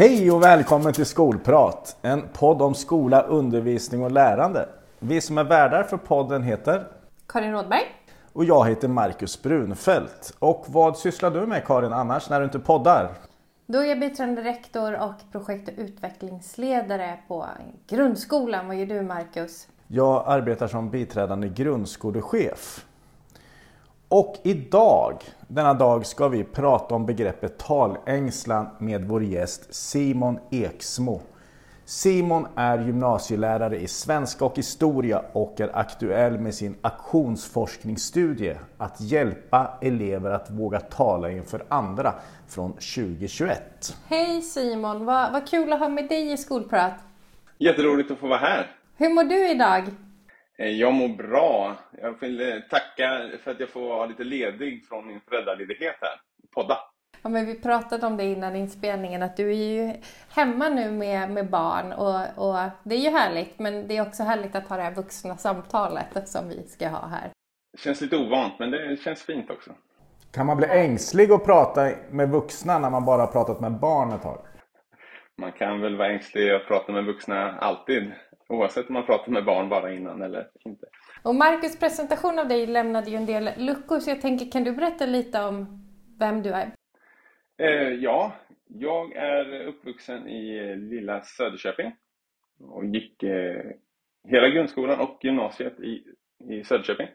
Hej och välkommen till Skolprat! En podd om skola, undervisning och lärande. Vi som är värdar för podden heter Karin Rådberg och jag heter Marcus Brunfeldt. Och vad sysslar du med Karin annars när du inte poddar? Då är jag biträdande rektor och projekt och utvecklingsledare på grundskolan. Vad gör du Marcus? Jag arbetar som biträdande grundskolechef. Och idag, denna dag, ska vi prata om begreppet talängslan med vår gäst Simon Eksmo. Simon är gymnasielärare i svenska och historia och är aktuell med sin aktionsforskningsstudie att hjälpa elever att våga tala inför andra från 2021. Hej Simon, vad, vad kul att ha med dig i Skolprat. Jätteroligt att få vara här. Hur mår du idag? Eh, Jag mår bra. Jag vill eh, tacka för att jag får vara lite ledig från min föräldraledighet här. Podda. Ja, men vi pratade om det innan inspelningen att du är ju hemma nu med, med barn och, och det är ju härligt men det är också härligt att ha det här vuxna samtalet som vi ska ha här. Det känns lite ovant men det känns fint också. Kan man bli ängslig och prata med vuxna när man bara pratat med barn ett tag? Man kan väl vara ängslig att prata med vuxna alltid. Oavsett om man pratar med barn bara innan eller inte. Och Marcus presentation av dig lämnade ju en del luckor så jag tänker kan du berätta lite om vem du är? Eh, ja, jag är uppvuxen i eh, lilla Söderköping och gick eh, hela grundskolan och gymnasiet i, i Söderköping.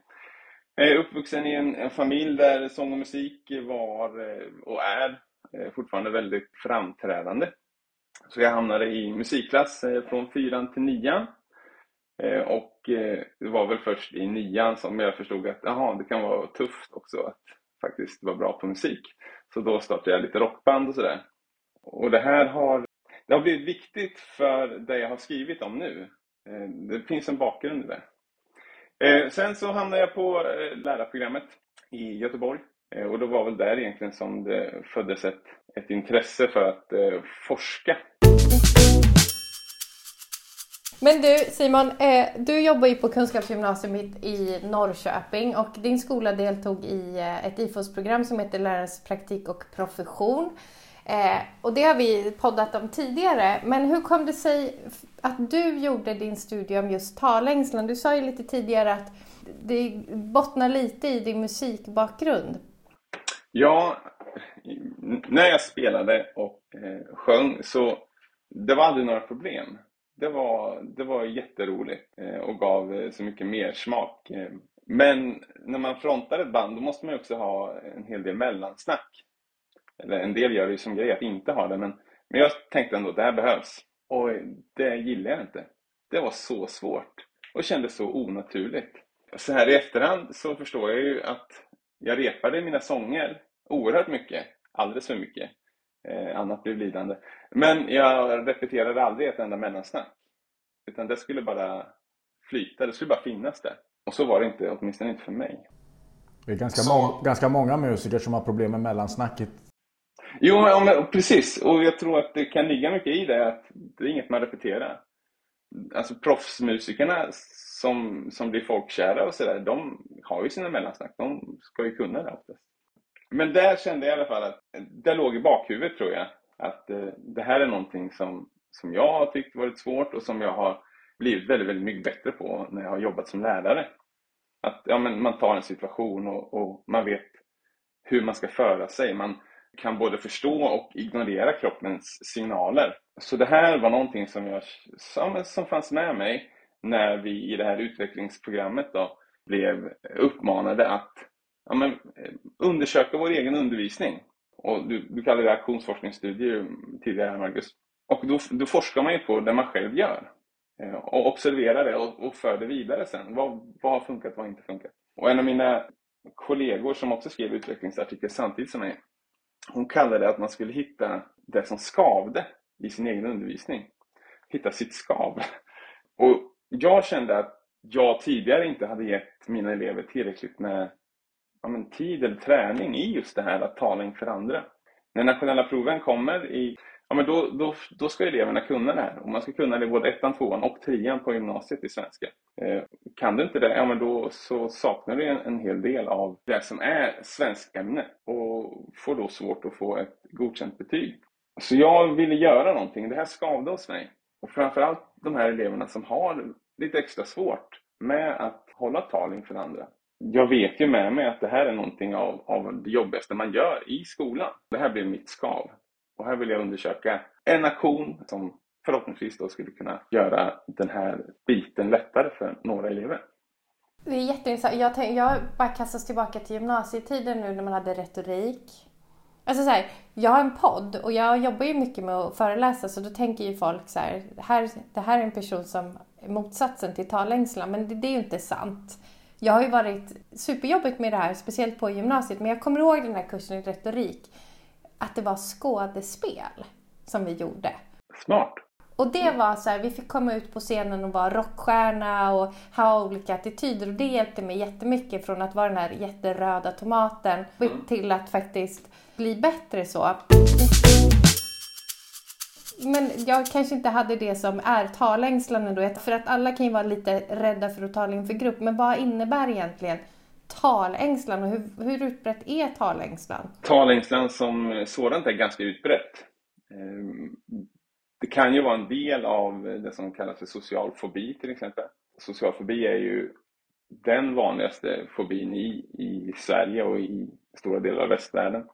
Jag är uppvuxen i en, en familj där sång och musik var eh, och är eh, fortfarande väldigt framträdande. Så jag hamnade i musikklass från fyran till nian. Och det var väl först i nian som jag förstod att aha, det kan vara tufft också att faktiskt var bra på musik. Så då startade jag lite rockband och sådär. Och det här har, det har blivit viktigt för det jag har skrivit om nu. Eh, det finns en bakgrund i det. Eh, sen så hamnade jag på eh, lärarprogrammet i Göteborg. Och då var väl där egentligen som det föddes ett, ett intresse för att forska. Men du Simon, eh, du jobbar ju på Kunskapsgymnasiet i Norrköping och din skola deltog i eh, ett IFOS-program som heter Lärarens praktik och profession. Eh, och det har vi poddat om tidigare, men hur kom det sig att du gjorde din studie om just talängslan? Du sa ju lite tidigare att det bottnar lite i din musikbakgrund. Ja, när jag spelade och eh, sjöng så det var aldrig några problem. Det var, det var jätteroligt eh, och gav eh, så mycket mer smak. Eh, men när man frontar ett band då måste man ju också ha en hel del mellansnack. Eller en del gör det ju som grej att inte ha det men, men jag tänkte ändå det här behövs. Och det gillar jag inte. Det var så svårt och kändes så onaturligt. Så här i efterhand så förstår jag ju att jag repade mina sånger oerhört mycket, alldeles för mycket. Eh, annat blev lidande. Men jag repeterade aldrig ett enda mellansnack. Utan det skulle bara flyta, det skulle bara finnas där. Och så var det inte, åtminstone inte för mig. Det är ganska, må- ganska många musiker som har problem med mellansnacket. Jo, men precis. Och jag tror att det kan ligga mycket i det, att det är inget man repeterar. Alltså proffsmusikerna som, som blir folkkära och sådär, de har ju sina mellansnack. De ska ju kunna det oftast. Men där kände jag i alla fall att det låg i bakhuvudet tror jag. Att eh, det här är någonting som, som jag har tyckt varit svårt och som jag har blivit väldigt, väldigt mycket bättre på när jag har jobbat som lärare. Att ja, men man tar en situation och, och man vet hur man ska föra sig. Man kan både förstå och ignorera kroppens signaler. Så det här var någonting som, jag, som, som fanns med mig när vi i det här utvecklingsprogrammet då blev uppmanade att ja, men, eh, undersöka vår egen undervisning. Och du, du kallade det aktionsforskningsstudier tidigare, Marcus. Och då, då forskar man ju på det man själv gör. Eh, och observerar det och, och för det vidare sen. Vad, vad har funkat, vad har inte funkat? Och en av mina kollegor som också skrev utvecklingsartikel samtidigt som mig, hon kallade det att man skulle hitta det som skavde i sin egen undervisning. Hitta sitt skav. Och jag kände att jag tidigare inte hade gett mina elever tillräckligt med ja, men, tid eller träning i just det här att tala inför andra. När nationella proven kommer i Ja, men då, då, då ska eleverna kunna det här och man ska kunna det både ettan, tvåan och trean på gymnasiet i svenska. Eh, kan du inte det, ja men då så saknar du en, en hel del av det som är svenskämne och får då svårt att få ett godkänt betyg. Så jag ville göra någonting, det här skavde hos mig. Och framförallt de här eleverna som har lite extra svårt med att hålla tal inför andra. Jag vet ju med mig att det här är någonting av, av det jobbigaste man gör i skolan. Det här blev mitt skav. Och här vill jag undersöka en aktion som förhoppningsvis då skulle kunna göra den här biten lättare för några elever. Det är jätteintressant. Jag, tänk, jag bara kastas tillbaka till gymnasietiden nu när man hade retorik. Alltså så här, jag har en podd och jag jobbar ju mycket med att föreläsa så då tänker ju folk så här, här det här är en person som är motsatsen till talängslan men det, det är ju inte sant. Jag har ju varit superjobbigt med det här, speciellt på gymnasiet, men jag kommer ihåg den här kursen i retorik att det var skådespel som vi gjorde. Smart. Och det var så här, vi fick komma ut på scenen och vara rockstjärna och ha olika attityder och det hjälpte mig jättemycket från att vara den här jätteröda tomaten mm. till att faktiskt bli bättre så. Men jag kanske inte hade det som är talängslan ändå, för att alla kan ju vara lite rädda för att tala inför grupp. Men vad innebär egentligen talängslan och hur, hur utbrett är talängslan? Talängslan som sådant är ganska utbrett. Ehm, det kan ju vara en del av det som kallas för social fobi till exempel. Social fobi är ju den vanligaste fobin i, i Sverige och i stora delar av västvärlden.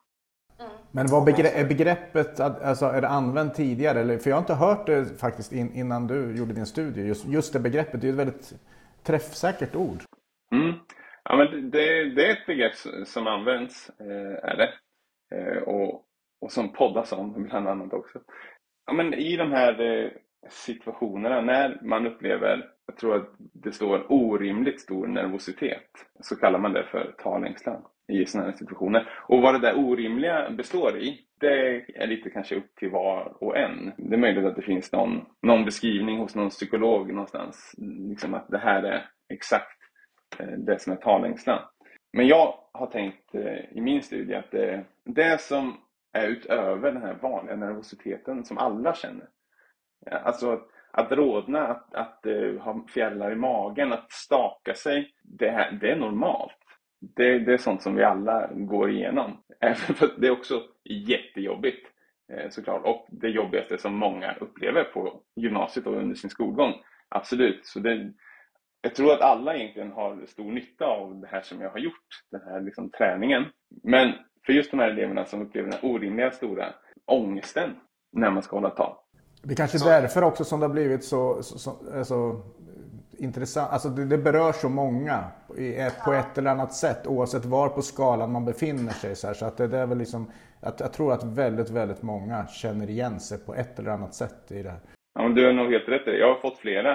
Men vad begre är begreppet alltså, är det använt tidigare? Eller, för jag har inte hört det faktiskt in, innan du gjorde din studie. Just, just det begreppet, det är ett väldigt träffsäkert ord. Mm. Ja, men det, det är ett begrepp som används, eh, är det. Eh, och, och som poddas om bland annat också. Ja, men I de här eh, situationerna när man upplever, jag tror att det står orimligt stor nervositet, så kallar man det för talängslan i sådana här situationer. Och vad det där orimliga består i, det är lite kanske upp till var och en. Det är möjligt att det finns någon, någon beskrivning hos någon psykolog någonstans, liksom att det här är exakt eh, det som är talängslan. Men jag har tänkt eh, i min studie att det, det som är utöver den här vanliga nervositeten som alla känner. Alltså att, att rodna, att, att eh, ha fjällar i magen, att staka sig. Det, här, det är normalt. Det, det, är sånt som vi alla går igenom. Även för det är också jättejobbigt eh, såklart. Och det jobbigaste som många upplever på gymnasiet och under sin skolgång. Absolut. Så det, jag tror att alla egentligen har stor nytta av det här som jag har gjort, den här liksom träningen. Men för just de här eleverna som upplever den orimliga stora ångesten när man ska hålla tal. Det är kanske är därför också som det har blivit så, så, så alltså, intressant. Alltså det, det, berör så många på ett eller annat sätt oavsett var på skalan man befinner sig. Så, här, så att det, det är väl liksom, att, jag tror att väldigt, väldigt många känner igen sig på ett eller annat sätt i det här. Ja, men du har nog helt rätt i det. Jag har fått flera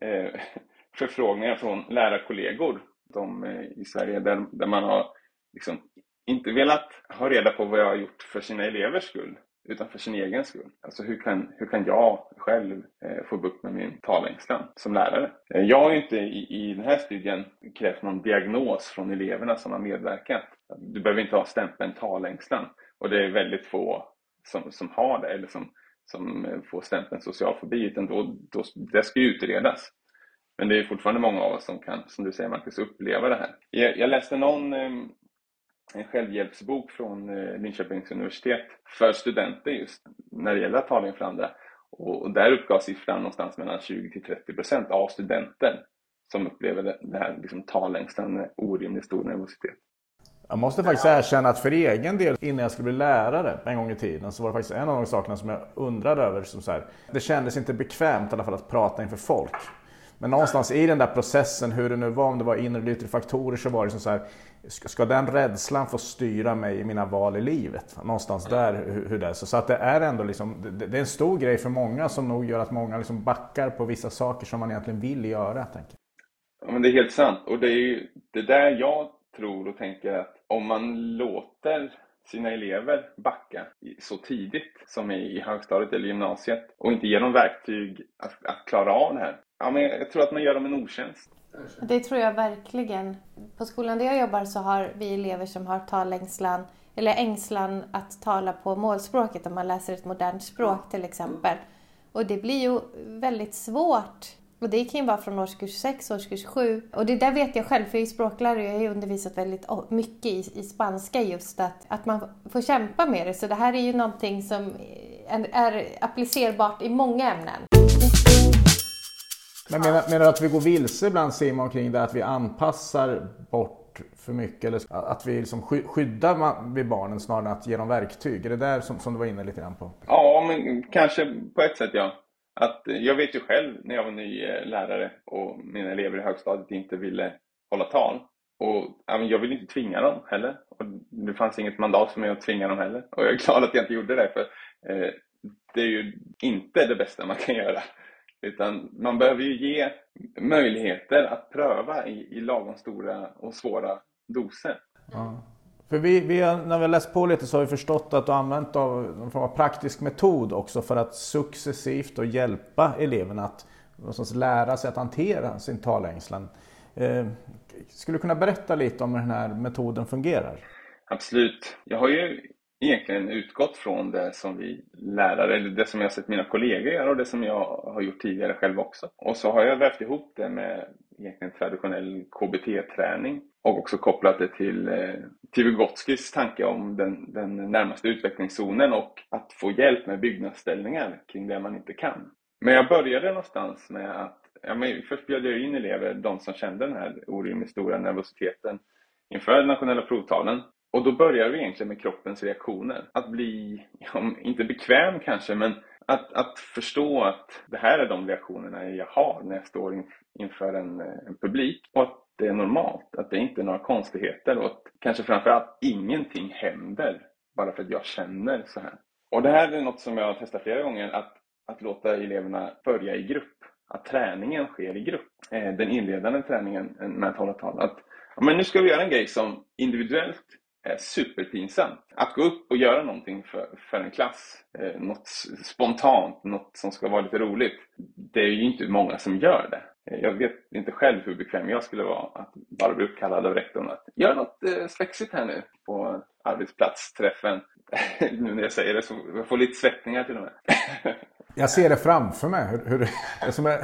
eh, förfrågningar från lärarkollegor de, eh, i Sverige där, där man har liksom inte velat ha reda på vad jag har gjort för sina elevers skull utan för sin egen skull. Alltså hur kan, hur kan jag själv eh, få bukt med min talängslan som lärare? Eh, jag har inte i, i den här studien krävt någon diagnos från eleverna som har medverkat. Du behöver inte ha stämpeln talängslan och det är väldigt få som, som har det eller som, som eh, får stämpeln social fobi utan då, då, det ska ju utredas. Men det är fortfarande många av oss som kan, som du säger Marcus, uppleva det här. Jag, jag läste någon eh, en självhjälpsbok från eh, Linköpings universitet för studenter just när det gäller att tala inför andra. Och, där uppgav siffran någonstans mellan 20 till 30 procent av studenter som upplever det, det här liksom, talängslan, eh, orimligt stor nervositet. Jag måste faktiskt erkänna att för egen del, innan jag skulle bli lärare en gång i tiden, så var det faktiskt en av de sakerna som jag undrade över. Som så här, det kändes inte bekvämt i alla fall att prata inför folk. Men någonstans i den där processen, hur det nu var, om det var inre eller yttre faktorer, så var det som så här, ska den rädslan få styra mig i mina val i livet? Någonstans där, hur, det är. Så, att det är ändå liksom, det, det, är en stor grej för många som nog gör att många liksom backar på vissa saker som man egentligen vill göra. Tänker. Ja, men det är helt sant. Och det är ju det där jag tror och tänker att om man låter sina elever backa så tidigt som i högstadiet eller gymnasiet och inte ger dem verktyg att, att klara av det här ja, men jag tror att man gör dem en otjänst. Det tror jag verkligen. På skolan där jag jobbar så har vi elever som har talängslan eller ängslan att tala på målspråket om man läser ett modernt språk till exempel. Och det blir ju väldigt svårt. Och det kan ju vara från årskurs 6, årskurs 7. Och det där vet jag själv, för jag är språklärare och jag har ju undervisat väldigt mycket i, i spanska just att, att man får kämpa med det. Så det här är ju någonting som är, är applicerbart i många ämnen. Men menar, menar du att vi går vilse ibland Simon kring det att vi anpassar bort för mycket eller att vi liksom skyddar vid barnen snarare än att ge dem verktyg? Är det där som, som du var inne lite grann på? Ja, men kanske på ett sätt ja. Att eh, jag vet ju själv när jag var ny eh, lärare och mina elever i högstadiet inte ville hålla tal. Och jag ville inte tvinga dem heller. Och det fanns inget mandat för mig att tvinga dem heller. Och jag är glad att jag inte gjorde det. För eh, det är ju inte det bästa man kan göra. Utan man behöver ju ge möjligheter att pröva i, i lagom stora och svåra doser. Ja. För vi, vi när vi har läst på lite så har vi förstått att du har använt av någon form av praktisk metod också för att successivt och hjälpa eleverna att lära sig att hantera sin talängslan. Eh, skulle du kunna berätta lite om hur den här metoden fungerar? Absolut. Jag har ju egentligen utgått från det som vi lärare, eller det som jag har sett mina kollegor göra och det som jag har gjort tidigare själv också. Och så har jag vävt ihop det med egentligen traditionell KBT-träning och också kopplat det till, eh, till Vygotskis tanke om den, den närmaste utvecklingszonen och att få hjälp med byggnadsställningar kring det man inte kan. Men jag började någonstans med att ja, men först bjöd jag in elever, de som kände den här orimligt stora nervositeten inför nationella provtalen och då börjar vi egentligen med kroppens reaktioner. Att bli, ja, inte bekväm kanske, men att, att förstå att det här är de reaktionerna jag har när jag står inför en, en publik. Och att det är normalt, att det inte är några konstigheter och att kanske framförallt ingenting händer bara för att jag känner så här. Och det här är något som jag har testat flera gånger, att, att låta eleverna börja i grupp. Att träningen sker i grupp. Eh, den inledande träningen eh, med att hålla tal. Att men nu ska vi göra en grej som individuellt superpinsamt. Att gå upp och göra någonting för, för en klass, eh, något spontant, något som ska vara lite roligt, det är ju inte många som gör det. Eh, jag vet inte själv hur bekväm jag skulle vara att bara bli uppkallad av rektorn att göra något eh, spexigt här nu på arbetsplatsträffen. nu när jag säger det så jag får lite svettningar till och med. jag ser det framför mig. Hur, hur, som, jag,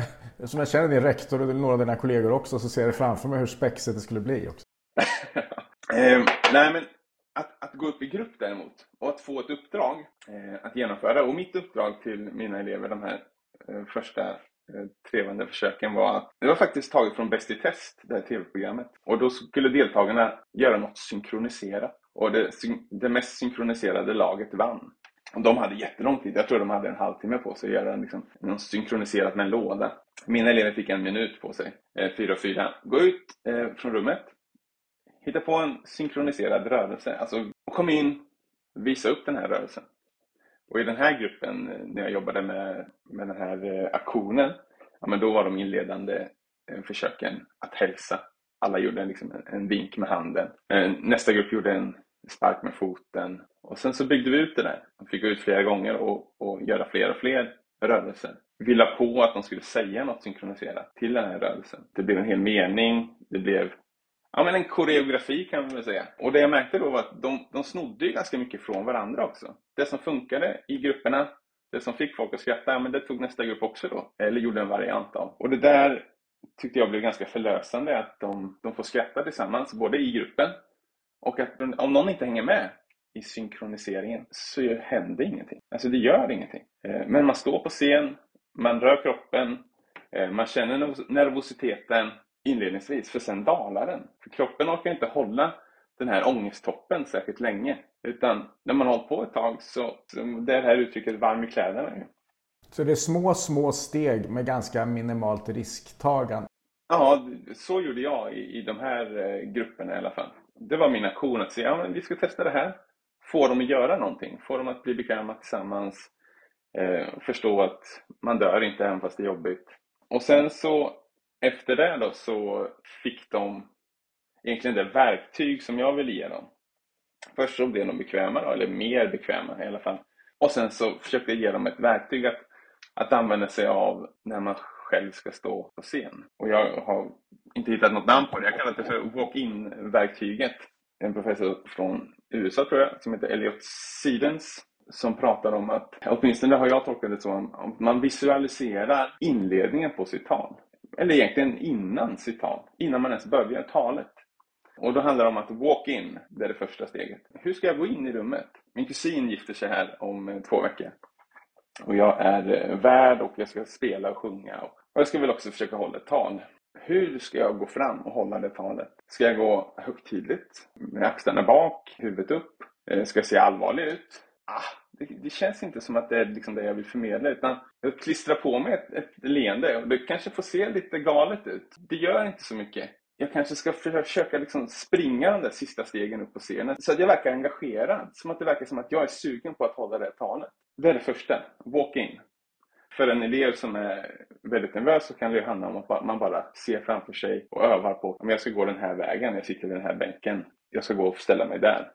som jag känner din rektor och några av dina kollegor också så ser jag det framför mig hur spexigt det skulle bli också. Eh, nej, men att, att, gå upp i grupp däremot och att få ett uppdrag eh, att genomföra. Och mitt uppdrag till mina elever de här eh, första eh, trevande försöken var att det var faktiskt taget från Bäst i test, det här tv-programmet. Och då skulle deltagarna göra något synkroniserat. Och det, det mest synkroniserade laget vann. Och de hade jättelång tid, jag tror de hade en halvtimme på sig att göra liksom, något synkroniserat med en låda. Mina elever fick en minut på sig, eh, fyra och fyra. Gå ut eh, från rummet, Hitta på en synkroniserad rörelse. Alltså, kom in, visa upp den här rörelsen. Och i den här gruppen, eh, när jag jobbade med, med den här eh, aktionen, ja, men då var de inledande eh, försöken att hälsa. Alla gjorde liksom en, en vink med handen. Nästa grupp gjorde en spark med foten. Och sen så byggde vi ut det där. De fick gå ut flera gånger och, och göra fler och fler rörelser. Vi la på att de skulle säga något synkroniserat till den här rörelsen. Det blev en hel mening, det blev Ja, men en koreografi kan man väl säga. Och det jag märkte då var att de, de snodde ganska mycket från varandra också. Det som funkade i grupperna, det som fick folk att skratta, ja, men det tog nästa grupp också då. Eller gjorde en variant av. Och det där tyckte jag blev ganska förlösande, att de, de får skratta tillsammans, både i gruppen och att om någon inte hänger med i synkroniseringen så händer ingenting. Alltså det gör ingenting. Eh, men man står på scen, man rör kroppen, eh, man känner nervositeten inledningsvis, för sen dalar den. För kroppen orkar inte hålla den här ångesttoppen särskilt länge. Utan när man har hållit på ett tag så, så det här uttrycket varm i kläderna. Så det är små, små steg med ganska minimalt risktagande? Ja, så gjorde jag i, i de här eh, grupperna i alla fall. Det var min aktion att säga, ja men vi ska testa det här. Få dem att göra någonting, få dem att bli bekväma tillsammans. Eh, förstå att man dör inte även fast det är jobbigt. Och sen så efter det då så fick de egentligen det verktyg som jag ville ge dem. Först så blev de bekväma då, eller mer bekväma i alla fall. Och sen så försökte jag ge dem ett verktyg att, att använda sig av när man själv ska stå på scen. Och jag har inte hittat något namn på det. Jag kallar det för walk-in-verktyget. En professor från USA tror jag, som heter Elliot Sidens som pratar om att, åtminstone har jag tolkat det så, att man visualiserar inledningen på sitt tal. Eller egentligen innan sitt tal, innan man ens börjar talet. Och då handlar det om att walk in, det är det första steget. Hur ska jag gå in i rummet? Min kusin gifter sig här om eh, två veckor. Och jag är eh, värd och jag ska spela och sjunga. Och jag ska väl också försöka hålla ett tal. Hur ska jag gå fram och hålla det talet? Ska jag gå högtidligt? Med axlarna bak, huvudet upp? Eh, ska jag se allvarlig ut? Ah, det, det, känns inte som att det är liksom det jag vill förmedla utan jag klistrar på mig ett, ett leende och det kanske får se lite galet ut. Det gör inte så mycket. Jag kanske ska försöka liksom springa de där sista stegen upp på scenen så att jag verkar engagerad. Som att det verkar som att jag är sugen på att hålla det talet. Det är det första. Walk in. För en elev som är väldigt nervös så kan det ju handla om att man bara ser framför sig och övar på om jag ska gå den här vägen, jag sitter vid den här bänken, jag ska gå och ställa mig där.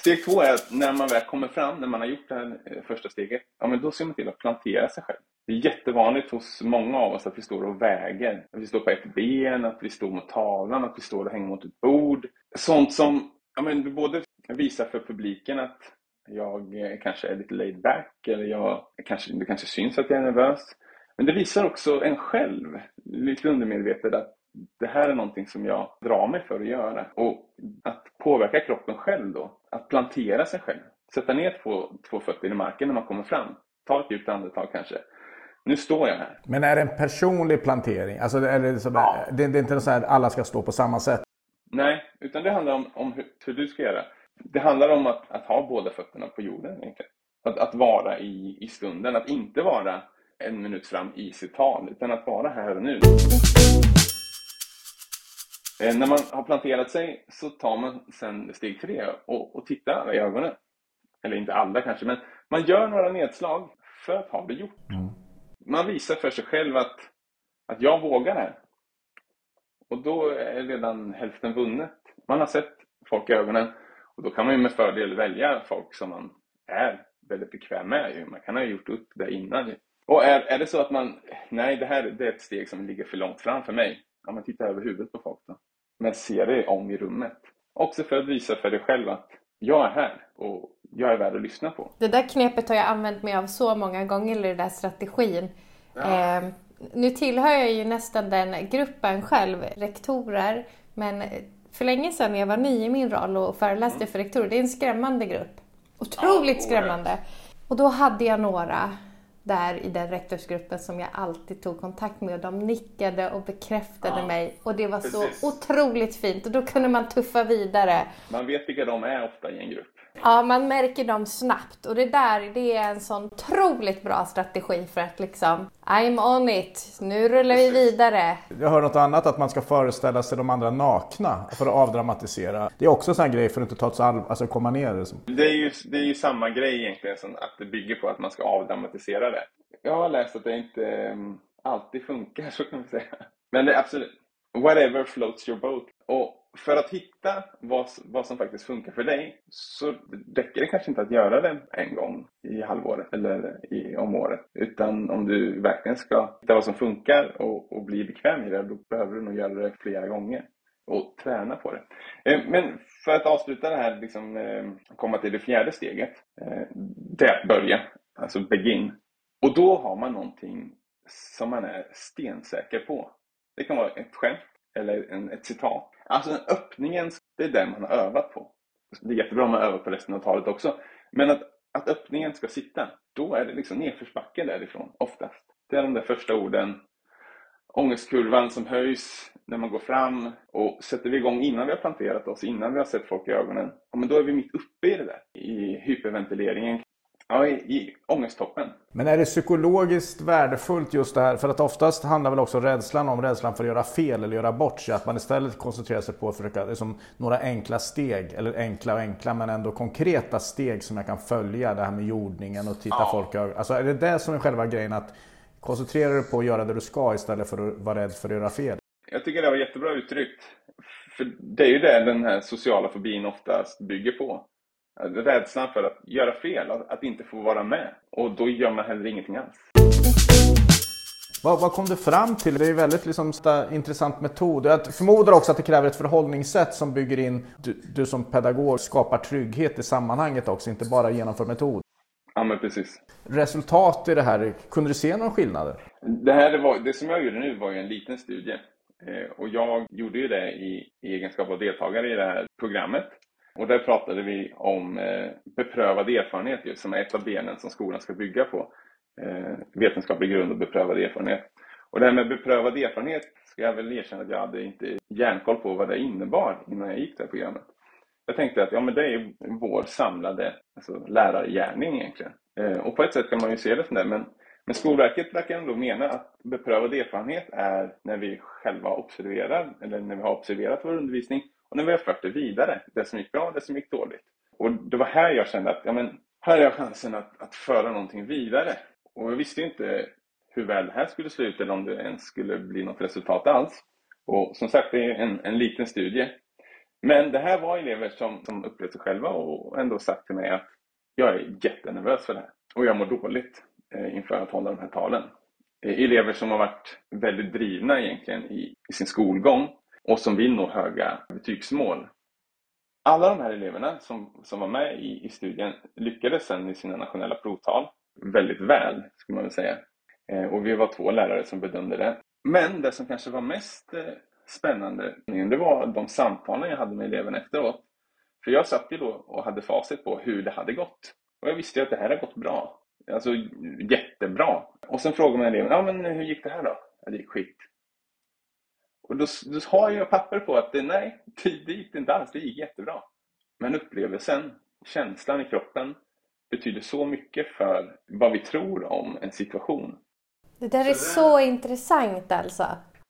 Steg två är att när man väl kommer fram, när man har gjort det här eh, första steget, ja men då ser man till att plantera sig själv. Det är jättevanligt hos många av oss att vi står och väger. Att vi står på ett ben, att vi står mot tavlan, att vi står och hänger mot ett bord. Sånt som ja, men både visar för publiken att jag eh, kanske är lite laid back eller jag, kanske, det kanske syns att jag är nervös. Men det visar också en själv, lite undermedvetet, att det här är någonting som jag drar mig för att göra. Och att påverka kroppen själv då, att plantera sig själv. Sätta ner två, två fötter i marken när man kommer fram. Ta ett djupt andetag kanske. Nu står jag här. Men är det en personlig plantering? Alltså är det, liksom, ja. det, det är inte så att alla ska stå på samma sätt? Nej, utan det handlar om, om hur, hur, du ska göra. Det handlar om att, att ha båda fötterna på jorden egentligen. Att, att vara i, i stunden, att inte vara en minut fram i sitt tal, utan att vara här och nu. Eh, när man har planterat sig så tar man sen steg tre och, och tittar i ögonen. Eller inte alla kanske, men man gör några nedslag för att ha det gjort. Mm. Man visar för sig själv att, att jag vågar här. Och då är redan hälften vunnet. Man har sett folk i ögonen och då kan man ju med fördel välja folk som man är väldigt bekväm med. Man kan ha gjort upp det innan. Och är, är det så att man, nej det här det är ett steg som ligger för långt fram för mig. Ja, men titta över huvudet på folk då men se dig om i rummet. Också för att visa för dig själv att jag är här och jag är värd att lyssna på. Det där knepet har jag använt mig av så många gånger, eller den där strategin. Ja. Eh, nu tillhör jag ju nästan den gruppen själv, rektorer, men för länge sedan när jag var ny i min roll och föreläste mm. för rektorer, det är en skrämmande grupp. Otroligt ja, skrämmande. Och då hade jag några där i den rektorsgruppen som jag alltid tog kontakt med de nickade och bekräftade ja, mig och det var precis. så otroligt fint och då kunde man tuffa vidare. Man vet vilka de är ofta i en grupp. Ja, man märker dem snabbt och det där det är en sån otroligt bra strategi för att liksom I'm on it, nu rullar vi vidare. Jag hör något annat att man ska föreställa sig de andra nakna för att avdramatisera. Det är också en sån här grej för att inte ta ett all, alltså komma ner. Liksom. Det är, ju, det är ju samma grej egentligen, som att det bygger på att man ska avdramatisera det. Jag har läst att det inte um, alltid funkar, så kan man säga. Men det är absolut, whatever floats your boat. Och för att hitta vad, vad som faktiskt funkar för dig så räcker det kanske inte att göra det en gång i halvåret eller i, om året. Utan om du verkligen ska hitta vad som funkar och, och bli bekväm i det, då behöver du nog göra det flera gånger och träna på det. Eh, men för att avsluta det här, liksom, eh, komma till det fjärde steget. Eh, det är att börja, alltså begin. Och då har man någonting som man är stensäker på. Det kan vara ett skämt eller en, ett citat. Alltså öppningen, det är den man har övat på. Det är jättebra om man övar på resten av talet också. Men att, att öppningen ska sitta, då är det liksom nedförsbacke därifrån oftast. Det är de där första orden. Ångestkurvan som höjs när man går fram och sätter vi igång innan vi har planterat oss, innan vi har sett folk i ögonen. Ja, men då är vi mitt uppe i det där. I hyperventileringen Ja, i, i ångesttoppen. Men är det psykologiskt värdefullt just det här? För att oftast handlar väl också rädslan om rädslan för att göra fel eller göra bort sig. Att man istället koncentrerar sig på att försöka, liksom, några enkla steg, eller enkla och enkla men ändå konkreta steg som jag kan följa. Det här med jordningen och titta ja. folk i Alltså är det det som är själva grejen? Att koncentrera dig på att göra det du ska istället för att vara rädd för att göra fel? Jag tycker det var jättebra uttryckt. För det är ju det den här sociala fobin oftast bygger på. Rädslan för att göra fel, att, inte få vara med. Och då gör man heller ingenting alls. Vad, vad kom du fram till? Det är en väldigt liksom, intressant metod. Jag förmodar också att det kräver ett förhållningssätt som bygger in, du, du som pedagog skapar trygghet i sammanhanget också, inte bara genomför metod. Ja, men precis. Resultat i det här, kunde du se några skillnader? Det, här, det, var, det som jag gjorde nu var ju en liten studie. Eh, och jag gjorde ju det i, i egenskap av deltagare i det här programmet. Och där pratade vi om eh, beprövad erfarenhet just, som är ett av benen som skolan ska bygga på. Eh, vetenskaplig grund och beprövad erfarenhet. Och det här med beprövad erfarenhet ska jag väl erkänna att jag hade inte järnkoll på vad det innebar innan jag gick det här programmet. Jag tänkte att ja, men det är vår samlade alltså, lärargärning egentligen. Eh, och på ett sätt kan man ju se det som det, men, men Skolverket verkar ändå mena att beprövad erfarenhet är när vi själva observerar, eller när vi har observerat vår undervisning och nu har jag fört det vidare, det som gick bra och det som gick dåligt. Och det var här jag kände att ja, men, här har jag chansen att, att föra någonting vidare. Och jag visste inte hur väl det här skulle sluta eller om det ens skulle bli något resultat alls. Och som sagt, det är en, en liten studie. Men det här var elever som, som upplevde sig själva och ändå sagt till mig att jag är jättenervös för det här. Och jag mår dåligt eh, inför att hålla de här talen. Eh, elever som har varit väldigt drivna egentligen i, i sin skolgång och som vill nå höga betygsmål. Alla de här eleverna som, som var med i, i studien lyckades sen i sina nationella provtal väldigt väl, skulle man väl säga. Eh, och vi var två lärare som bedömde det. Men det som kanske var mest eh, spännande, det var de samtalen jag hade med eleverna efteråt. För jag satt ju då och hade facit på hur det hade gått. Och jag visste ju att det här har gått bra. Alltså jättebra. Och sen frågade man eleven, ja men hur gick det här då? Ja, det gick skit. Och då, då har jag papper på att det, nej, det, det gick inte alls, det gick jättebra. Men upplevelsen, känslan i kroppen, betyder så mycket för vad vi tror om en situation. Det där är så intressant alltså.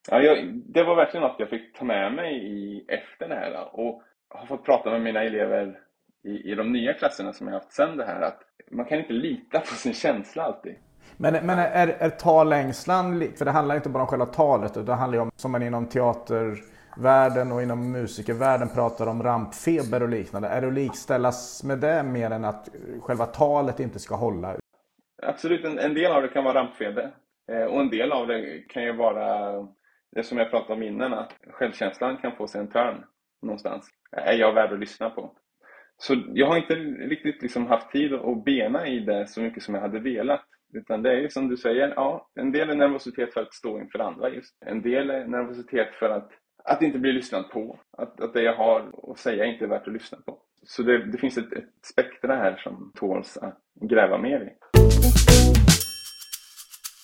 Ja, jag, det var verkligen något jag fick ta med mig i, efter det här och har fått prata med mina elever i, i de nya klasserna som jag haft sen det här att man kan inte lita på sin känsla alltid. Men, men är, är talängslan, för det handlar inte bara om själva talet utan det handlar ju om, som man inom teatervärlden och inom musikervärlden pratar om rampfeber och liknande. Är det att likställas med det mer än att själva talet inte ska hålla? Absolut, en, en del av det kan vara rampfeber. Eh, och en del av det kan ju vara det som jag pratade om innan, att självkänslan kan få sig en törn någonstans. Är jag värd att lyssna på? Så jag har inte riktigt liksom haft tid att bena i det så mycket som jag hade velat. Utan det är ju som du säger, ja, en del är nervositet för att stå inför andra just. En del är nervositet för att, att inte bli lyssnad på. Att, att det jag har att säga inte är värt att lyssna på. Så det, det finns ett, ett spektra här som tåls att gräva mer i.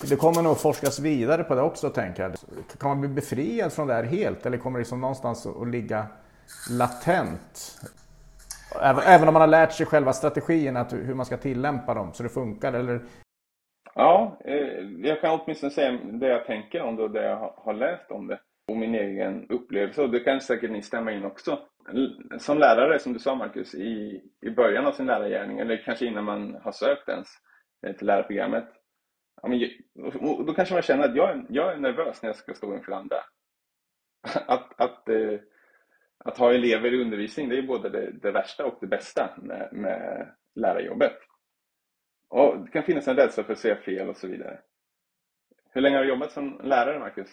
Det kommer nog forskas vidare på det också tänker jag. Kan man bli befriad från det här helt eller kommer det liksom någonstans att ligga latent? Även, även om man har lärt sig själva strategierna, hur man ska tillämpa dem så det funkar eller? Ja, eh, jag kan åtminstone säga det jag tänker om det och det jag har läst om det och min egen upplevelse och det kan säkert ni stämma in också. Som lärare, som du sa Marcus, i, i början av sin lärargärning eller kanske innan man har sökt ens eh, till lärarprogrammet ja, men, då kanske man känner att jag är, jag är nervös när jag ska stå inför andra. Att, att, eh, att ha elever i undervisning det är både det, det värsta och det bästa med, med lärarjobbet. Och det kan finnas en rädsla för att säga fel och så vidare. Hur länge har du jobbat som lärare, Marcus?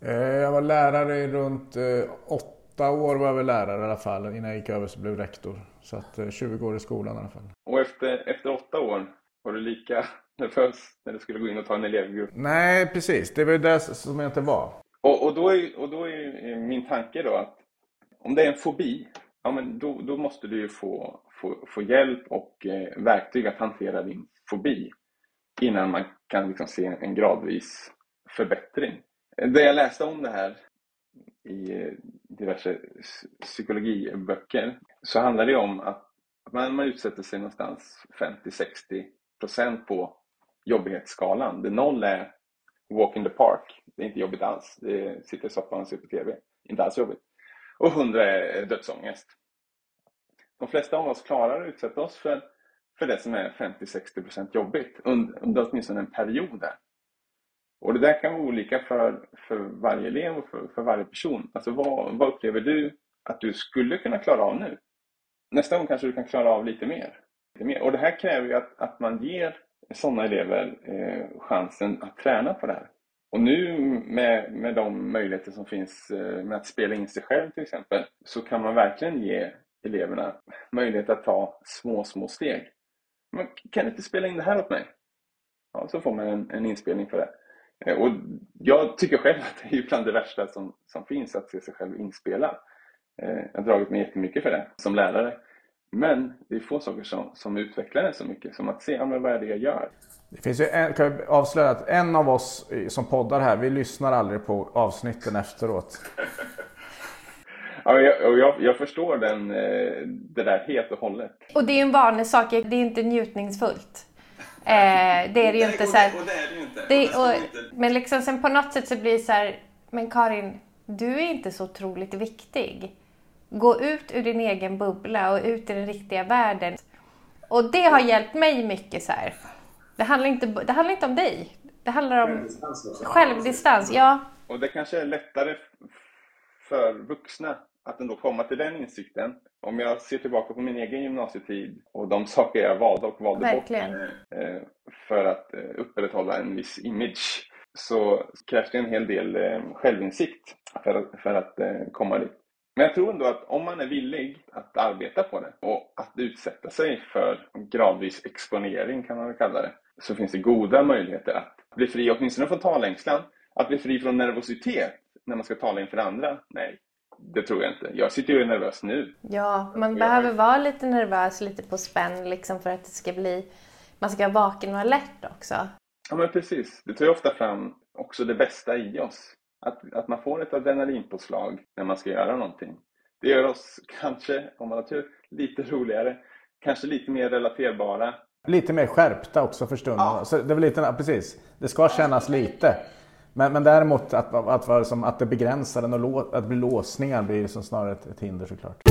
Eh, jag var lärare i runt eh, åtta år var jag väl lärare i alla fall. Innan jag gick över så blev rektor. Så att 20 år i skolan i alla fall. Och efter, efter åtta år, var du lika nervös när du skulle gå in och ta en elevgrupp? Nej, precis. Det var ju det som jag inte var. Och, och, då är, och då är min tanke då att om det är en fobi, ja, men då, då måste du ju få, få, få hjälp och eh, verktyg att hantera din fobi innan man kan liksom se en gradvis förbättring. Det jag läste om det här i eh, diverse psykologiböcker så handlar det om att man, man utsätter sig någonstans 50-60% på jobbighetsskalan. Det noll är walk in the park. Det är inte jobbigt alls. Det sitter i soffan och ser på TV. Inte alls jobbigt. Och 100 är dödsångest. De flesta av oss klarar att utsätta oss för, för det som är 50-60% jobbigt under, under åtminstone en period där. Och det där kan vara olika för, för varje elev och för, för varje person. Alltså vad, vad upplever du att du skulle kunna klara av nu? Nästa gång kanske du kan klara av lite mer. Lite mer. Och det här kräver ju att, att man ger sådana elever eh, chansen att träna på det här. Och nu med, med de möjligheter som finns eh, med att spela in sig själv till exempel så kan man verkligen ge eleverna möjlighet att ta små, små steg. Men kan inte spela in det här åt mig? Ja, så får man en, en inspelning för det. Eh, och jag tycker själv att det är bland det värsta som, som finns att se sig själv inspelad. Eh, jag har dragit mig jättemycket för det som lärare. Men det är få saker som, som utvecklar det så mycket som att se ja, men vad är det jag gör. Det finns ju en, kan jag avslöja att en av oss som poddar här, vi lyssnar aldrig på avsnitten efteråt. Ja, jag, jag, jag förstår den, eh, det där helt och hållet. Och det är en vanlig sak, det är inte njutningsfullt. Eh, det är det ju inte. Så här, och det är det ju inte. det, och, men liksom sen på något sätt så blir det så här, men Karin, du är inte så otroligt viktig. Gå ut ur din egen bubbla och ut i den riktiga världen. Och det har hjälpt mig mycket så här. Det handlar inte, det handlar inte om dig. Det handlar om självdistans. Ja. Och det kanske är lättare för vuxna att ändå komma till den insikten. Om jag ser tillbaka på min egen gymnasietid och de saker jag valde och valde Verkligen. bort eh, för att eh, upprätthålla en viss image så krävs det en hel del eh, självinsikt för, att- för att eh, komma dit. Men jag tror ändå att om man är villig att arbeta på det och att utsätta sig för gradvis exponering kan man väl kalla det, så finns det goda möjligheter att bli fri åtminstone från talängslan. Att bli fri från nervositet när man ska tala inför andra? Nej, det tror jag inte. Jag sitter ju och är nervös nu. Ja, man Jag- behöver vara lite nervös, lite på spänn liksom för att det ska bli... Man ska vara vaken och alert också. Ja men precis. Det tar ju ofta fram också det bästa i oss. Att, att man får ett adrenalinpåslag när man ska göra någonting. Det gör oss kanske, om man har tur, lite roligare. Kanske lite mer relaterbara. Lite mer skärpta också för stunden. Så det, är väl lite, precis. det ska kännas lite. Men, men däremot att, att, att, som, att det begränsar den och lå, att det blir låsningar blir som snarare ett, ett hinder såklart.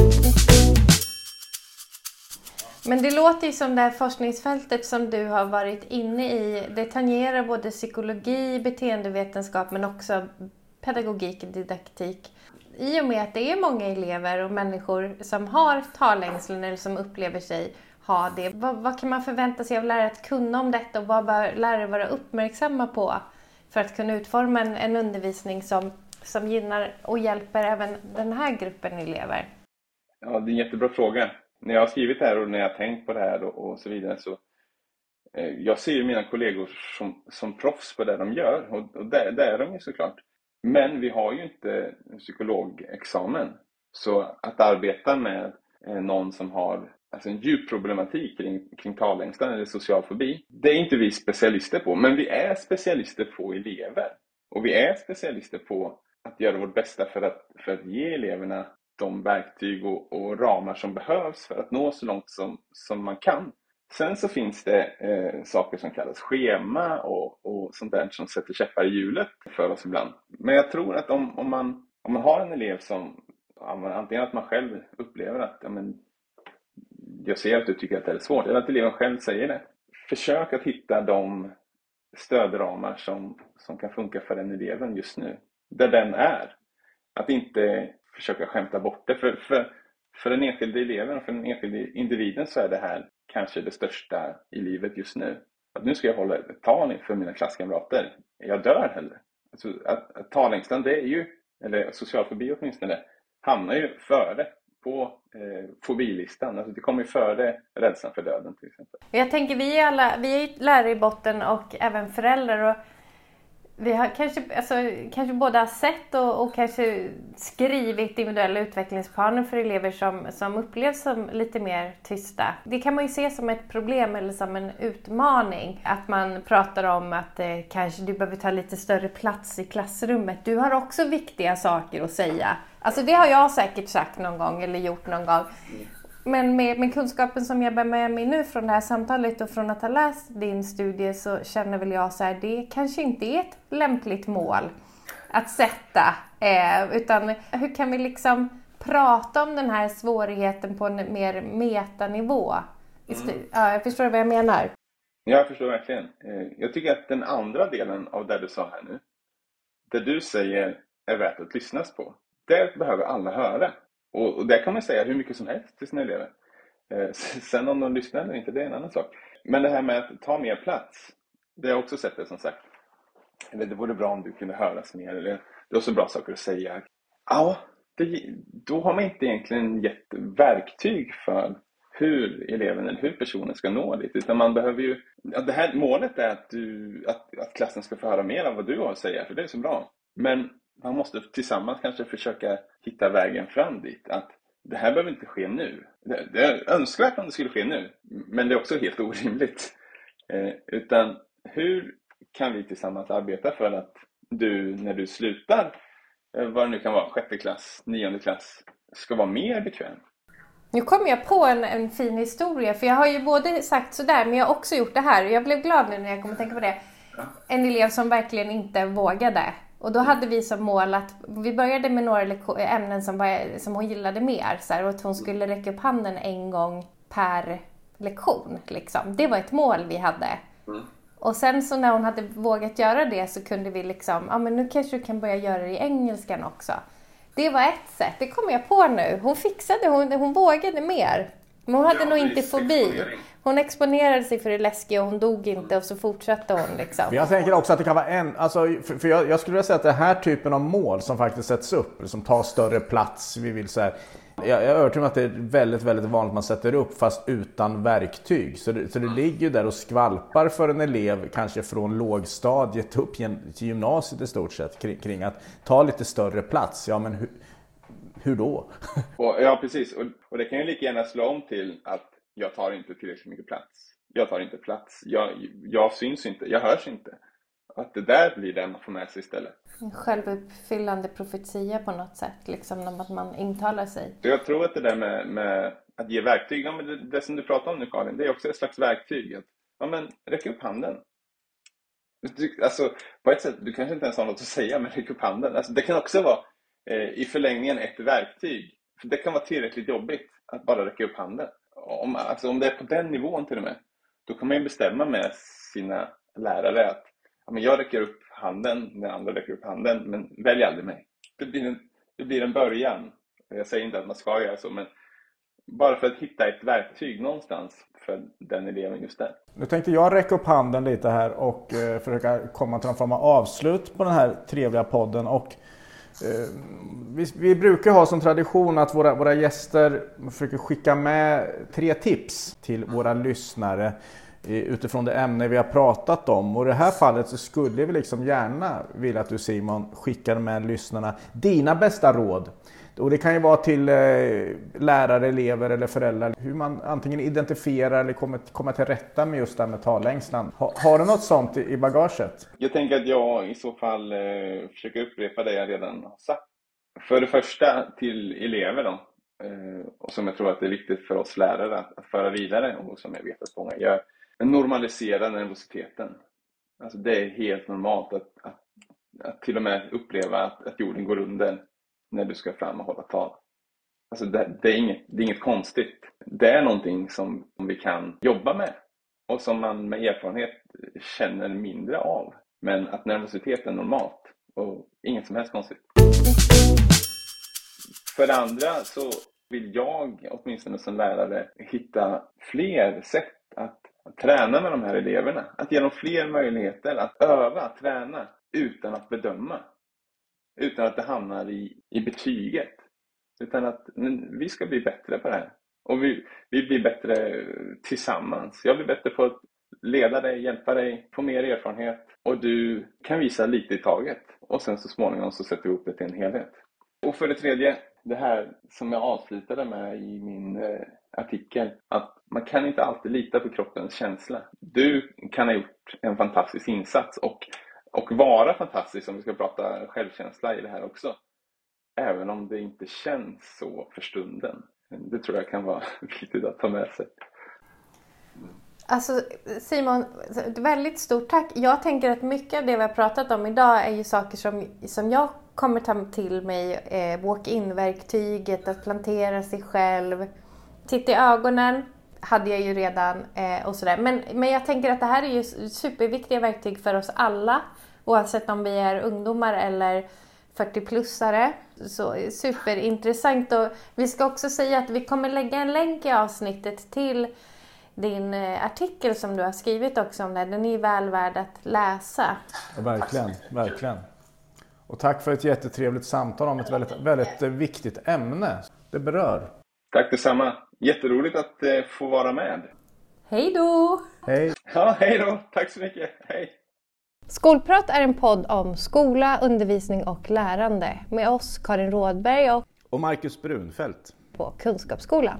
Men det låter ju som det här forskningsfältet som du har varit inne i, det tangerar både psykologi, beteendevetenskap men också pedagogik och didaktik. I och med att det är många elever och människor som har talängslan eller som upplever sig ha det, vad, vad kan man förvänta sig av lärare att kunna om detta och vad bör lärare vara uppmärksamma på för att kunna utforma en, en undervisning som, som gynnar och hjälper även den här gruppen elever? Ja, det är en jättebra fråga. När jag har skrivit det här och när jag har tänkt på det här och, och så vidare så eh, jag ser ju mina kollegor som, som proffs på det de gör och, och det, det är de ju såklart. Men vi har ju inte psykologexamen. Så att arbeta med eh, någon som har alltså en djup problematik kring, kring talängslan eller social fobi, det är inte vi specialister på. Men vi är specialister på elever. Och vi är specialister på att göra vårt bästa för att, för att ge eleverna de verktyg och, och ramar som behövs för att nå så långt som, som man kan. Sen så finns det eh, saker som kallas schema och, och sånt där som sätter käppar i hjulet för oss ibland. Men jag tror att om, om, man, om man har en elev som ja, antingen att man själv upplever att ja, men, jag ser att du tycker att det är svårt, eller att eleven själv säger det. Försök att hitta de stödramar som, som kan funka för den eleven just nu, där den är. Att inte försöka skämta bort det. För, för, för den enskilde eleven för den enskilde individen så är det här kanske det största i livet just nu. Att nu ska jag hålla ett tal för mina klasskamrater. Jag dör hellre. Alltså, att, att talängslan, det är ju, eller social fobi åtminstone, hamnar ju före på eh, fobilistan. Alltså det kommer ju före rädslan för döden till exempel. Jag tänker vi är alla, vi är lärare i botten och även föräldrar och vi har kanske, alltså, kanske både har sett och, och kanske skrivit individuella utvecklingsplaner för elever som, som upplevs som lite mer tysta. Det kan man ju se som ett problem eller som en utmaning. Att man pratar om att eh, kanske du behöver ta lite större plats i klassrummet. Du har också viktiga saker att säga. Alltså det har jag säkert sagt någon gång eller gjort någon gång. Men med, med kunskapen som jag bär med mig nu från det här samtalet och från att ha läst din studie så känner väl jag så här, det kanske inte är ett lämpligt mål att sätta. Eh, utan hur kan vi liksom prata om den här svårigheten på en mer metanivå? Mm. Ja, jag förstår vad jag menar. Jag förstår verkligen. Eh, Jag tycker att den andra delen av det du sa här nu, det du säger är värt att lyssnas på. Det behöver alla höra. Och, och det kan man säga hur mycket som helst till sina elever. Eh, Sen om de lyssnar eller inte, det är en annan sak. Men det här med att ta mer plats, det har jag också sett det som sagt. eller det vore bra om du kunde höras mer, eller du har så bra saker att säga. Ja, det, då har man inte egentligen gett verktyg för hur eleven eller hur personen ska nå dit. Utan man behöver ju, ja, det här målet är att, du, att, att klassen ska få höra mer av vad du har att säga, för det är så bra. Men man måste tillsammans kanske försöka hitta vägen fram dit. Att det här behöver inte ske nu. Det, det är önskvärt om det skulle ske nu, men det är också helt orimligt. Eh, utan hur kan vi tillsammans arbeta för att du, när du slutar, eh, vad det nu kan vara, sjätte klass, nionde klass, ska vara mer bekväm? Nu kom jag på en, en fin historia, för jag har ju både sagt sådär, men jag har också gjort det här. Jag blev glad nu när jag kom att tänka på det. En elev som verkligen inte vågade. Och då hade vi som mål att, vi började med några ämnen som, var, som hon gillade mer, så här, och att hon skulle räcka upp handen en gång per lektion. Liksom. Det var ett mål vi hade. Mm. Och sen så när hon hade vågat göra det så kunde vi liksom, ja men nu kanske du kan börja göra det i engelskan också. Det var ett sätt, det kommer jag på nu. Hon fixade, hon, hon vågade mer. Men hon hade ja, nog inte fobi. Hon exponerade sig för det läskiga och hon dog inte och så fortsatte hon. Liksom. Jag tänker också att det kan vara en, alltså, för, för jag, jag, skulle vilja säga att den här typen av mål som faktiskt sätts upp, som tar större plats, vi vill så här, jag, jag är övertygad om att det är väldigt, väldigt vanligt att man sätter upp fast utan verktyg. Så det, så det ligger ju där och skvalpar för en elev, kanske från lågstadiet upp till gymnasiet i stort sett, kring, kring att ta lite större plats. Ja, men hur, hur då? Och, ja, precis. Och, och, det kan ju lika gärna slå om till att jag tar inte tillräckligt mycket plats. Jag tar inte plats. Jag, jag syns inte. Jag hörs inte. Att det där blir det man får med sig istället. En självuppfyllande profetia på något sätt, liksom att man intalar sig. Jag tror att det där med, med att ge verktyg, ja, men det, det, som du pratar om nu Karin, det är också ett slags verktyg. Att, ja, men räck upp handen. Du, alltså, på ett sätt, du kanske inte ens har något att säga, men räck upp handen. Alltså, det kan också vara eh, i förlängningen ett verktyg. För det kan vara tillräckligt jobbigt att bara räcka upp handen. Om, alltså, om det är på den nivån till och med, då kan man ju bestämma med sina lärare att ja, men jag räcker upp handen när andra räcker upp handen, men välj aldrig mig. Det blir en, det blir en början. Jag säger inte att man ska göra så, men bara för att hitta ett verktyg någonstans för den eleven just där. Nu tänkte jag räcka upp handen lite här och eh, försöka komma till någon form av avslut på den här trevliga podden. Och, Eh, vi, vi, brukar ha som tradition att våra, våra gäster försöker skicka med tre tips till våra lyssnare eh, utifrån det ämne vi har pratat om. Och i det här fallet så skulle vi liksom gärna vilja att du Simon skickar med lyssnarna dina bästa råd. Och det kan ju vara till eh, lärare, elever eller föräldrar. Hur man antingen identifierar eller kommer, kommer till rätta med just det här med talängslan. Ha, har du något sånt i, i bagaget? Jag tänker att jag i så fall eh, försöker upprepa det jag redan har sagt. För det första till elever då. Eh, och som jag tror att det är viktigt för oss lärare att, att föra vidare och som jag vet att många gör normalisera nervositeten. Alltså det är helt normalt att, att, att till och med uppleva att, att, jorden går under när du ska fram och hålla tal. Alltså det, det, är inget, det är inget konstigt. Det är någonting som vi kan jobba med och som man med erfarenhet känner mindre av. Men att nervositet är normalt och inget som helst konstigt. För det andra så vill jag, åtminstone som lärare, hitta fler sätt att att träna med de här eleverna. Att ge dem fler möjligheter att öva, träna utan att bedöma. Utan att det hamnar i, i betyget. Utan att vi ska bli bättre på det här. Och vi, vi blir bättre tillsammans. Jag blir bättre på att leda dig, hjälpa dig, få mer erfarenhet. Och du kan visa lite i taget. Och sen så småningom så sätter vi ihop det till en helhet. Och för det tredje, det här som jag avslutade med i min eh, artikel, att man kan inte alltid lita på kroppens känsla. Du kan ha gjort en fantastisk insats och, och vara fantastisk om vi ska prata självkänsla i det här också. Även om det inte känns så för stunden. Det tror jag kan vara viktigt att ta med sig. Alltså Simon, väldigt stort tack. Jag tänker att mycket av det vi har pratat om idag är ju saker som, som jag kommer ta till mig. Eh, walk-in-verktyget, att plantera sig själv. Titta i ögonen hade jag ju redan eh, och sådär. Men, men jag tänker att det här är ju superviktiga verktyg för oss alla. Oavsett om vi är ungdomar eller 40-plussare. Så superintressant. Och vi ska också säga att vi kommer lägga en länk i avsnittet till din eh, artikel som du har skrivit också om det. Den är väl värd att läsa. Ja, verkligen, verkligen. Och tack för ett jättetrevligt samtal om ett väldigt, väldigt eh, viktigt ämne. Det berör. Tack detsamma. Jätteroligt att eh, få vara med. Hej då! Hej! Ja, hej då. Tack så mycket. Hej! Skolprat är en podd om skola, undervisning och lärande med oss Karin Rådberg och Och Marcus Brunfeldt. på Kunskapsskolan.